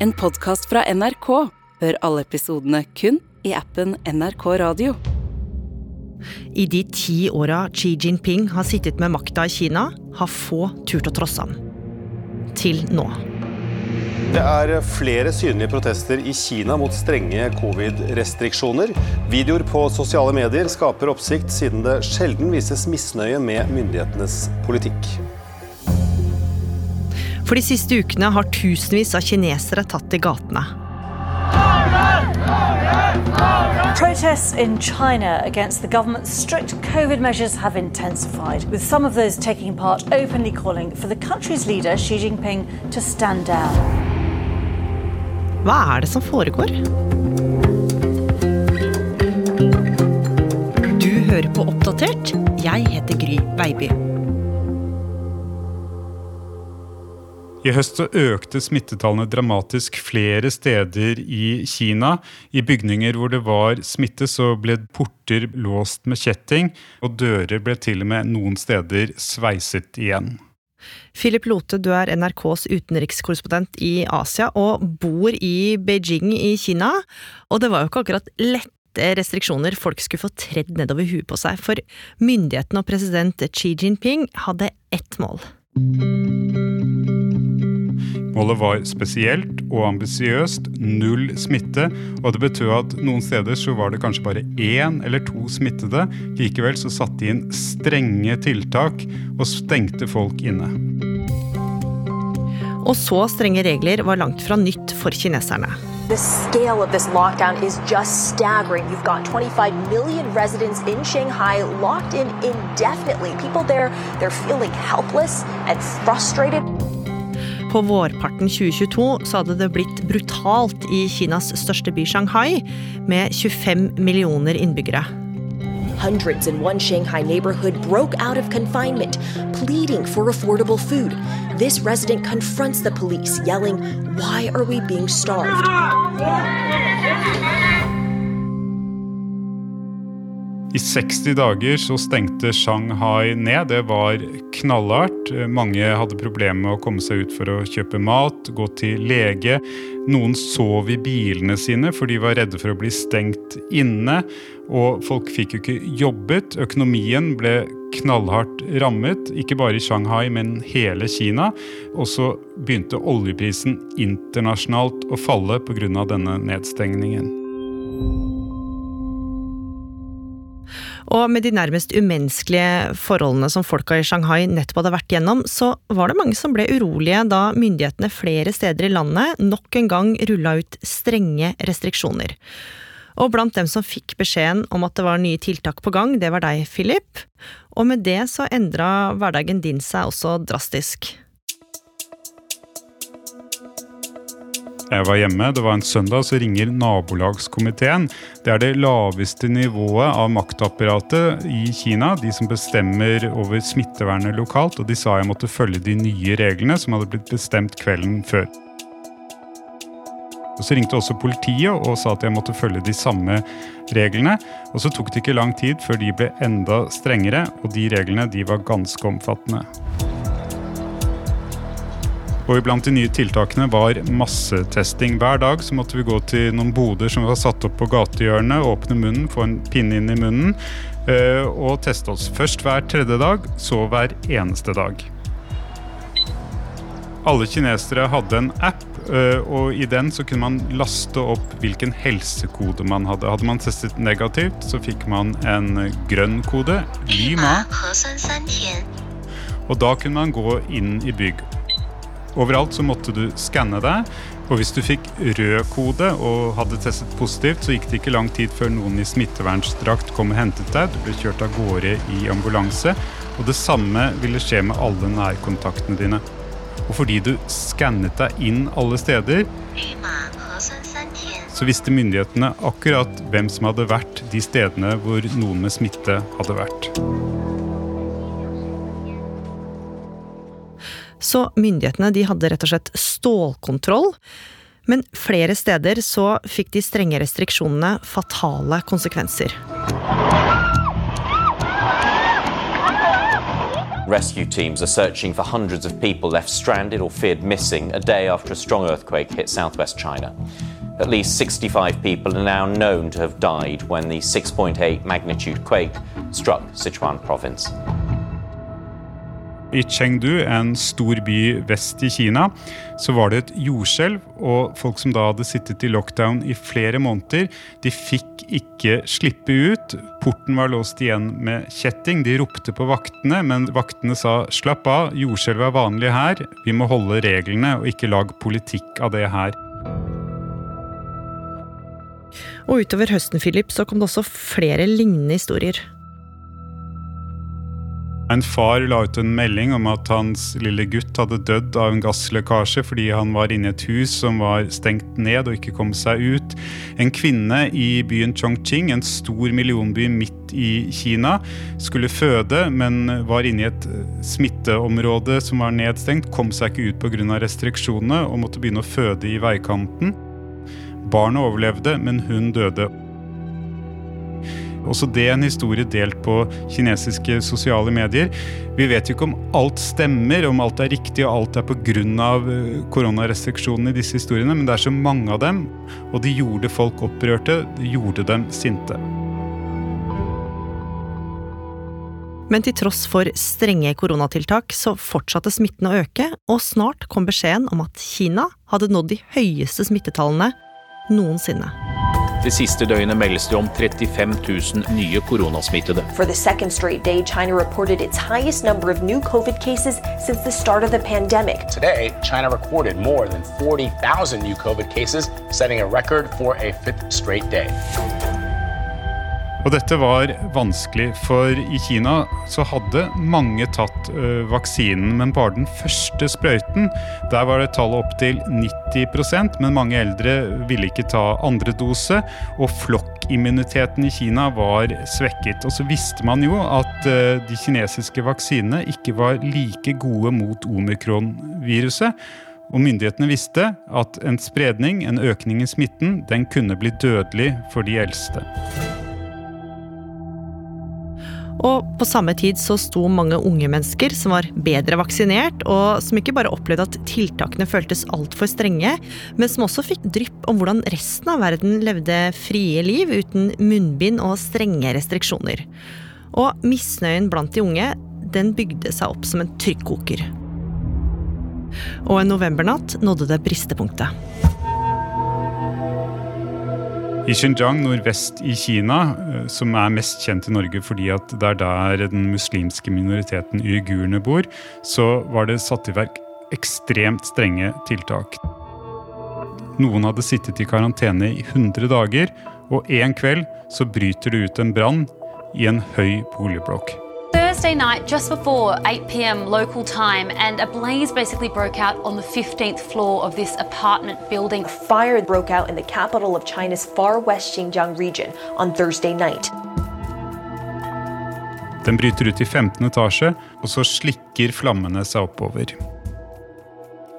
En podkast fra NRK. Hør alle episodene kun i appen NRK Radio. I de ti åra Xi Jinping har sittet med makta i Kina, har få turt å trosse ham. Til nå. Det er flere synlige protester i Kina mot strenge covid-restriksjoner. Videoer på sosiale medier skaper oppsikt, siden det sjelden vises misnøye med myndighetenes politikk. For de siste ukene har tusenvis av kinesere tatt til gatene. Protests in China against the government's strict COVID measures have intensified, with some of those taking part openly calling for the country's leader, Xi Jinping, to stand down. Hva er det som foregår? Du hører på Oppdatert. Jeg heter Gry Veiby. I høst så økte smittetallene dramatisk flere steder i Kina. I bygninger hvor det var smitte, så ble porter låst med kjetting, og dører ble til og med noen steder sveiset igjen. Philip Lote, du er NRKs utenrikskorrespondent i Asia og bor i Beijing i Kina. Og det var jo ikke akkurat lette restriksjoner folk skulle få tredd nedover huet på seg, for myndighetene og president Xi Jinping hadde ett mål. Målet var spesielt og ambisiøst, null smitte, og det betød at noen steder så var det kanskje bare én eller to smittede. Likevel så satte de inn strenge tiltak og stengte folk inne. Og så strenge regler var langt fra nytt for kineserne. The scale of this lockdown is just staggering. You've got 25 million residents in Shanghai locked in indefinitely. People there, they're feeling helpless and frustrated. På vårparten 2022 så hadde det blitt brutalt i Kinas største by Shanghai, med 25 millioner innbyggere. Hundreds in one Shanghai neighborhood broke out of confinement, pleading for affordable food. This resident confronts the police, yelling, Why are we being starved? I 60 dager så stengte Shanghai ned. Det var knallhardt. Mange hadde problemer med å komme seg ut for å kjøpe mat, gå til lege. Noen sov i bilene sine for de var redde for å bli stengt inne. Og folk fikk jo ikke jobbet. Økonomien ble knallhardt rammet, ikke bare i Shanghai, men hele Kina. Og så begynte oljeprisen internasjonalt å falle pga. denne nedstengningen. Og med de nærmest umenneskelige forholdene som folka i Shanghai nettopp hadde vært gjennom, så var det mange som ble urolige da myndighetene flere steder i landet nok en gang rulla ut strenge restriksjoner. Og blant dem som fikk beskjeden om at det var nye tiltak på gang, det var deg, Philip. Og med det så endra hverdagen din seg også drastisk. Jeg var hjemme, det var en søndag, så ringer nabolagskomiteen. Det er det laveste nivået av maktapparatet i Kina, de som bestemmer over smittevernet lokalt, og de sa jeg måtte følge de nye reglene som hadde blitt bestemt kvelden før. Og Så ringte også politiet og sa at jeg måtte følge de samme reglene. Og så tok det ikke lang tid før de ble enda strengere, og de reglene de var ganske omfattende. Og iblant de nye tiltakene var massetesting. Hver dag så måtte vi gå til noen boder som var satt opp på gatehjørnet, åpne munnen, få en pinne inn i munnen eh, og teste oss. Først hver tredje dag, så hver eneste dag. Alle kinesere hadde en app, eh, og i den så kunne man laste opp hvilken helsekode man hadde. Hadde man testet negativt, så fikk man en grønn kode, Lima. Og da kunne man gå inn i bygg. Overalt så måtte du skanne deg, og hvis du fikk rød kode og hadde testet positivt, så gikk det ikke lang tid før noen i smittevernsdrakt kom og hentet deg. Du ble kjørt av gårde i ambulanse, og det samme ville skje med alle nærkontaktene dine. Og fordi du skannet deg inn alle steder, så visste myndighetene akkurat hvem som hadde vært de stedene hvor noen med smitte hadde vært. Så myndighetene de hadde rett og slett stålkontroll. Men flere steder så fikk de strenge restriksjonene fatale konsekvenser. Rescue teams are searching for hundreds of people left stranded or feared missing a day after a strong earthquake hit southwest China. At least 65 people are now known to have died when the 6.8 magnitude quake struck Sichuan province. I Chengdu, en stor by vest i Kina, så var det et jordskjelv. Og folk som da hadde sittet i lockdown i flere måneder, de fikk ikke slippe ut. Porten var låst igjen med kjetting. De ropte på vaktene, men vaktene sa 'slapp av, jordskjelv er vanlig her', vi må holde reglene og ikke lag politikk av det her'. Og utover høsten Philip, så kom det også flere lignende historier. En far la ut en melding om at hans lille gutt hadde dødd av en gasslekkasje fordi han var inne i et hus som var stengt ned og ikke kom seg ut. En kvinne i byen Chongqing, en stor millionby midt i Kina, skulle føde, men var inne i et smitteområde som var nedstengt, kom seg ikke ut pga. restriksjonene og måtte begynne å føde i veikanten. Barnet overlevde, men hun døde. Også det er en historie delt på kinesiske sosiale medier. Vi vet jo ikke om alt stemmer, om alt er riktig og alt er pga. koronarestriksjonene i disse historiene, men det er så mange av dem, og de gjorde folk opprørte, de gjorde dem sinte. Men til tross for strenge koronatiltak så fortsatte smitten å øke, og snart kom beskjeden om at Kina hadde nådd de høyeste smittetallene noensinne. Det siste døgnet meldes det om 35 000 nye koronasmittede. For the second straight day, China reported its highest number of new COVID cases since the start of the pandemic. Today, China recorded more than 40,000 new COVID cases, setting a record for a fifth straight day. Og dette var vanskelig, for i Kina så hadde mange tatt ø, vaksinen, men bare den første sprøyten. Der var det tallet opp til 90% men mange eldre ville ikke ta andre dose. Og flokkimmuniteten i Kina var svekket. Og så visste man jo at ø, de kinesiske vaksinene ikke var like gode mot omikron-viruset. Og myndighetene visste at en spredning, en økning i smitten, den kunne bli dødelig for de eldste. Og på samme tid så sto mange unge mennesker som var bedre vaksinert, og som ikke bare opplevde at tiltakene føltes altfor strenge, men som også fikk drypp om hvordan resten av verden levde frie liv uten munnbind og strenge restriksjoner. Og misnøyen blant de unge, den bygde seg opp som en trykkoker. Og en novembernatt nådde det bristepunktet. I Xinjiang nordvest i Kina, eh, som er mest kjent i Norge fordi at det er der den muslimske minoriteten uigurene bor, så var det satt i verk ekstremt strenge tiltak. Noen hadde sittet i karantene i 100 dager, og en kveld så bryter det ut en brann i en høy boligblokk. Thursday night, just before 8 pm local time, and a blaze basically broke out on the 15th floor of this apartment building. A fire broke out in the capital of China's far west Xinjiang region on Thursday night. Den bryter ut i 15. etasje, og så slikker flammene seg oppover.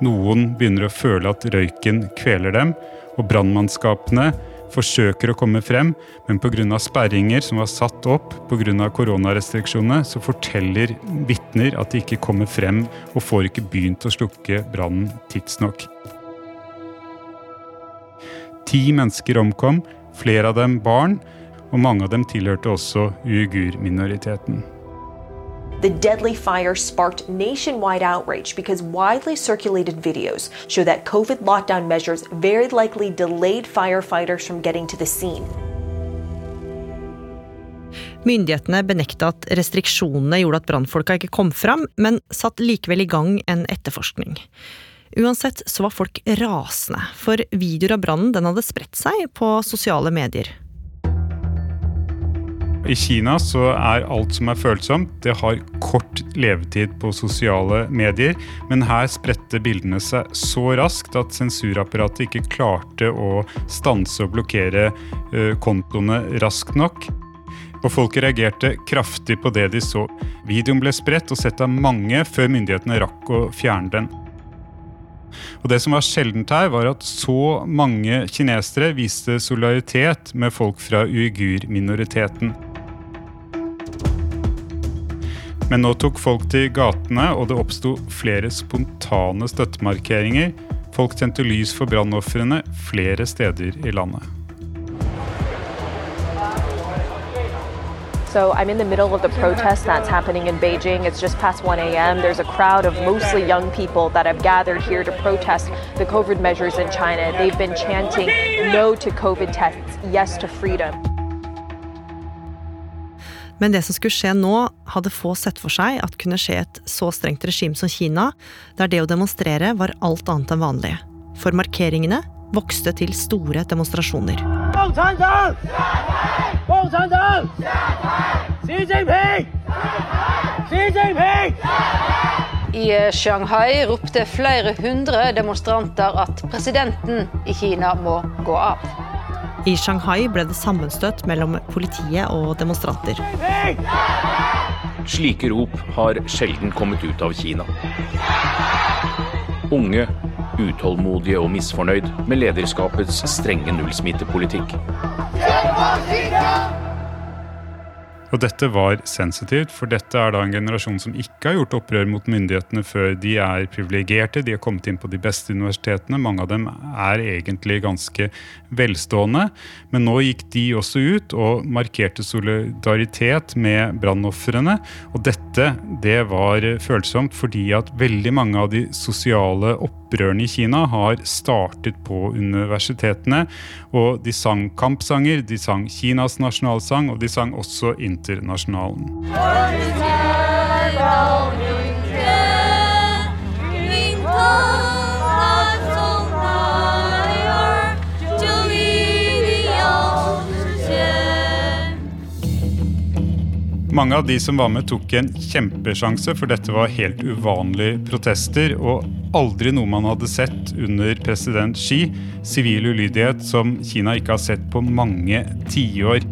Noen begynner å føle at røyken kveler dem, og brannmannskapene forsøker å komme frem, men pga. sperringer som var satt opp pga. koronarestriksjonene, så forteller vitner at de ikke kommer frem og får ikke begynt å slukke brannen tidsnok. Ti mennesker omkom, flere av dem barn, og mange av dem tilhørte også uigur-minoriteten. The deadly fire sparked nationwide outrage because widely circulated videos show that COVID lockdown measures very likely delayed firefighters from getting to the scene. Myndighetene benekta at restriksjonene gjorde at brannfolka ikke kom fram, men satt likevel i gang en etterforskning. Uansett så var folk rasende, for videoer av brannen den hadde spredt seg på sosiale medier. I Kina så er alt som er følsomt, det har kort levetid på sosiale medier. Men her spredte bildene seg så raskt at sensurapparatet ikke klarte å stanse og blokkere uh, kontoene raskt nok. Og folk reagerte kraftig på det de så. Videoen ble spredt og sett av mange før myndighetene rakk å fjerne den. Og Det som var sjeldent her, var at så mange kinesere viste solidaritet med folk fra uigur-minoriteten. Men nå tok folk til gatene, og det oppsto flere spontane støttemarkeringer. Folk tente lys for brannofrene flere steder i landet. So I'm in the middle of the protest that's happening in Beijing. It's just past 1 a.m. There's a crowd of mostly young people that have gathered here to protest the COVID measures in China. They've been chanting no to COVID tests, yes to freedom. Men det som skulle skje nå, hadde få sett for seg at kunne skje et så strengt regime som Kina, der det å demonstrere var alt annet enn vanlig. For markeringene vokste til store demonstrasjoner. I Shanghai ropte flere hundre demonstranter at presidenten i Kina må gå av. I Shanghai ble det sammenstøt mellom politiet og demonstranter. Slike rop har sjelden kommet ut av Kina. Unge, utålmodige og misfornøyd med lederskapets strenge nullsmittepolitikk. Og dette var sensitivt, for dette er da en generasjon som ikke har gjort opprør mot myndighetene før. De er privilegerte, de har kommet inn på de beste universitetene. Mange av dem er egentlig ganske velstående. Men nå gikk de også ut og markerte solidaritet med brannofrene. Og dette det var følsomt fordi at veldig mange av de sosiale opprørene opprørene i Kina har startet på universitetene. Og de sang kampsanger, de sang Kinas nasjonalsang, og de sang også Internasjonalen. Mange av de som var med, tok en kjempesjanse, for dette var helt uvanlige protester. Og aldri noe man hadde sett under president Xi. Sivil ulydighet som Kina ikke har sett på mange tiår.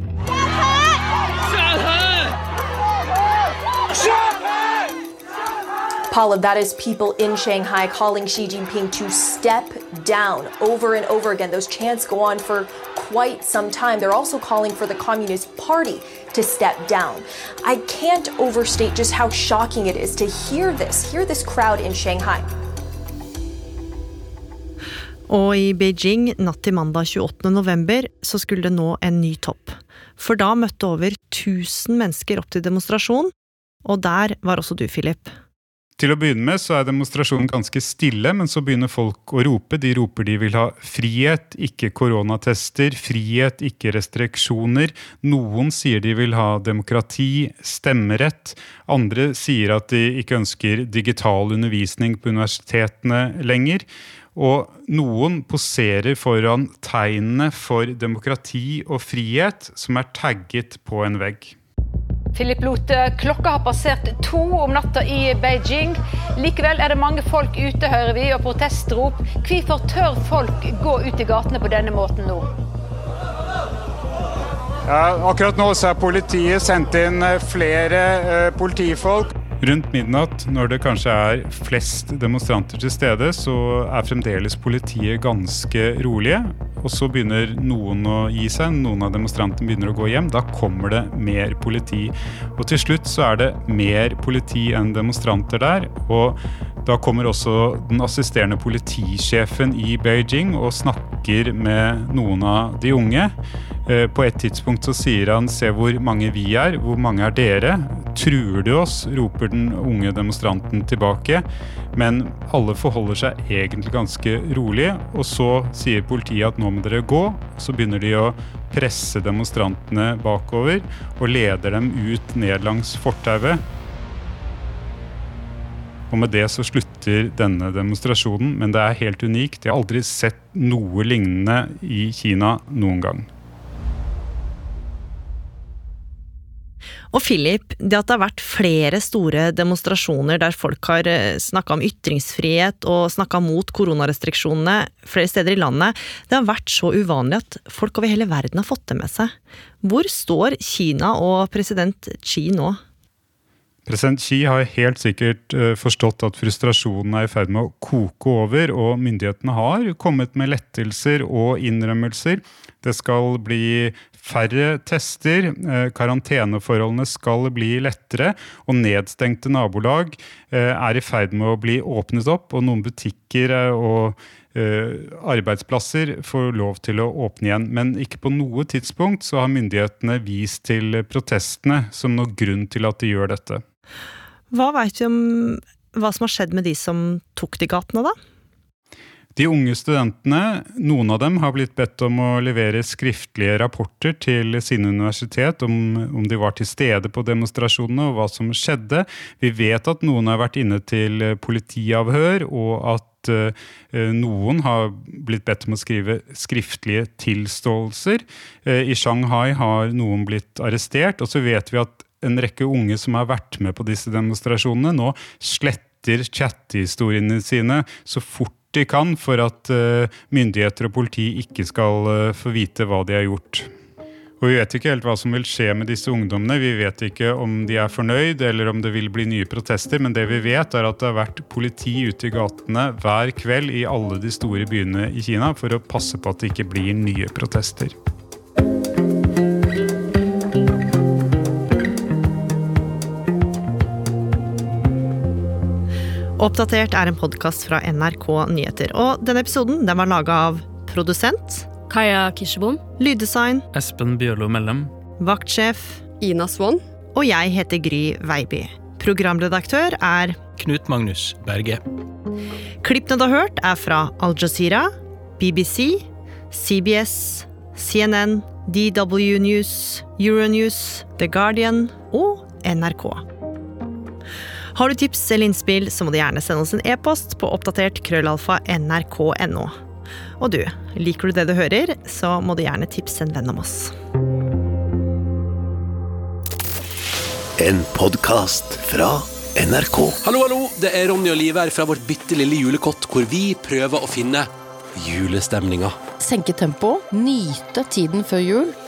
Paula, that is people in Shanghai calling Xi Jinping to step down over and over again. Those chants go on for quite some time. They're also calling for the Communist Party to step down. I can't overstate just how shocking it is to hear this, hear this crowd in Shanghai. Og i Beijing natt til mandag 28. november så skulle det nå en ny topp. For da møtte over 1000 mennesker opp til demonstrasjon, og der var også du, Philip. Til å begynne med så er demonstrasjonen ganske stille, men så begynner folk å rope. De roper de vil ha frihet, ikke koronatester, frihet, ikke restriksjoner. Noen sier de vil ha demokrati, stemmerett. Andre sier at de ikke ønsker digital undervisning på universitetene lenger. Og noen poserer foran tegnene for demokrati og frihet som er tagget på en vegg. Philip Lote, klokka har passert to om natta i Beijing. Likevel er det mange folk ute, hører vi, og protestrop. Hvorfor tør folk gå ut i gatene på denne måten nå? Ja, akkurat nå så er politiet sendt inn eh, flere eh, politifolk. Rundt midnatt, når det kanskje er flest demonstranter til stede, så er fremdeles politiet ganske rolige. Og så begynner noen å gi seg, noen av demonstrantene begynner å gå hjem. Da kommer det mer politi. Og til slutt så er det mer politi enn demonstranter der. Og da kommer også den assisterende politisjefen i Beijing og snakker med noen av de unge. Eh, på et tidspunkt så sier han 'se hvor mange vi er, hvor mange er dere'? Truer du oss? roper den unge demonstranten tilbake. Men alle forholder seg egentlig ganske rolig, og så sier politiet at nå må dere gå. Så begynner de å presse demonstrantene bakover og leder dem ut ned langs fortauet. Og med det så slutter denne demonstrasjonen, men det er helt unikt. Jeg har aldri sett noe lignende i Kina noen gang. Og Philip, det at det har vært flere store demonstrasjoner der folk har eh, snakka om ytringsfrihet og snakka mot koronarestriksjonene flere steder i landet, det har vært så uvanlig at folk over hele verden har fått det med seg. Hvor står Kina og president Xi nå? President Xi har helt sikkert uh, forstått at frustrasjonen er i ferd med å koke over, og myndighetene har kommet med lettelser og innrømmelser. Det skal bli færre tester, karanteneforholdene skal bli lettere, og nedstengte nabolag er i ferd med å bli åpnet opp, og noen butikker og arbeidsplasser får lov til å åpne igjen. Men ikke på noe tidspunkt så har myndighetene vist til protestene som noen grunn til at de gjør dette. Hva veit vi om hva som har skjedd med de som tok de gatene, da? De unge studentene, noen av dem har blitt bedt om å levere skriftlige rapporter til sine universitet om, om de var til stede på demonstrasjonene og hva som skjedde. Vi vet at noen har vært inne til politiavhør, og at uh, noen har blitt bedt om å skrive skriftlige tilståelser. Uh, I Shanghai har noen blitt arrestert, og så vet vi at en rekke unge som har vært med på disse demonstrasjonene, nå sletter chattehistoriene sine så fort de kan for at uh, myndigheter og politi ikke skal uh, få vite hva de har gjort. Og Vi vet ikke helt hva som vil skje med disse ungdommene. Vi vet ikke om de er fornøyd eller om det vil bli nye protester. Men det vi vet er at det har vært politi ute i gatene hver kveld i alle de store byene i Kina for å passe på at det ikke blir nye protester. Oppdatert er en podkast fra NRK Nyheter. Og denne episoden den var laga av produsent Kaja Kirsebom. Lyddesign Espen Bjørlo Mellem. Vaktsjef Ina Swann. Og jeg heter Gry Veiby. Programredaktør er Knut Magnus Berge. Klippene du har hørt, er fra Al Jazeera, BBC, CBS, CNN, DW News, Euronews, The Guardian og NRK. Har du tips eller innspill, så må du gjerne sende oss en e-post på oppdatert krøllalfa nrk.no. Og du, liker du det du hører, så må du gjerne tipse en venn om oss. En podkast fra NRK. Hallo, hallo! Det er Ronny og Liv her fra vårt bitte lille julekott, hvor vi prøver å finne julestemninga. Senke tempoet, nyte tiden før jul.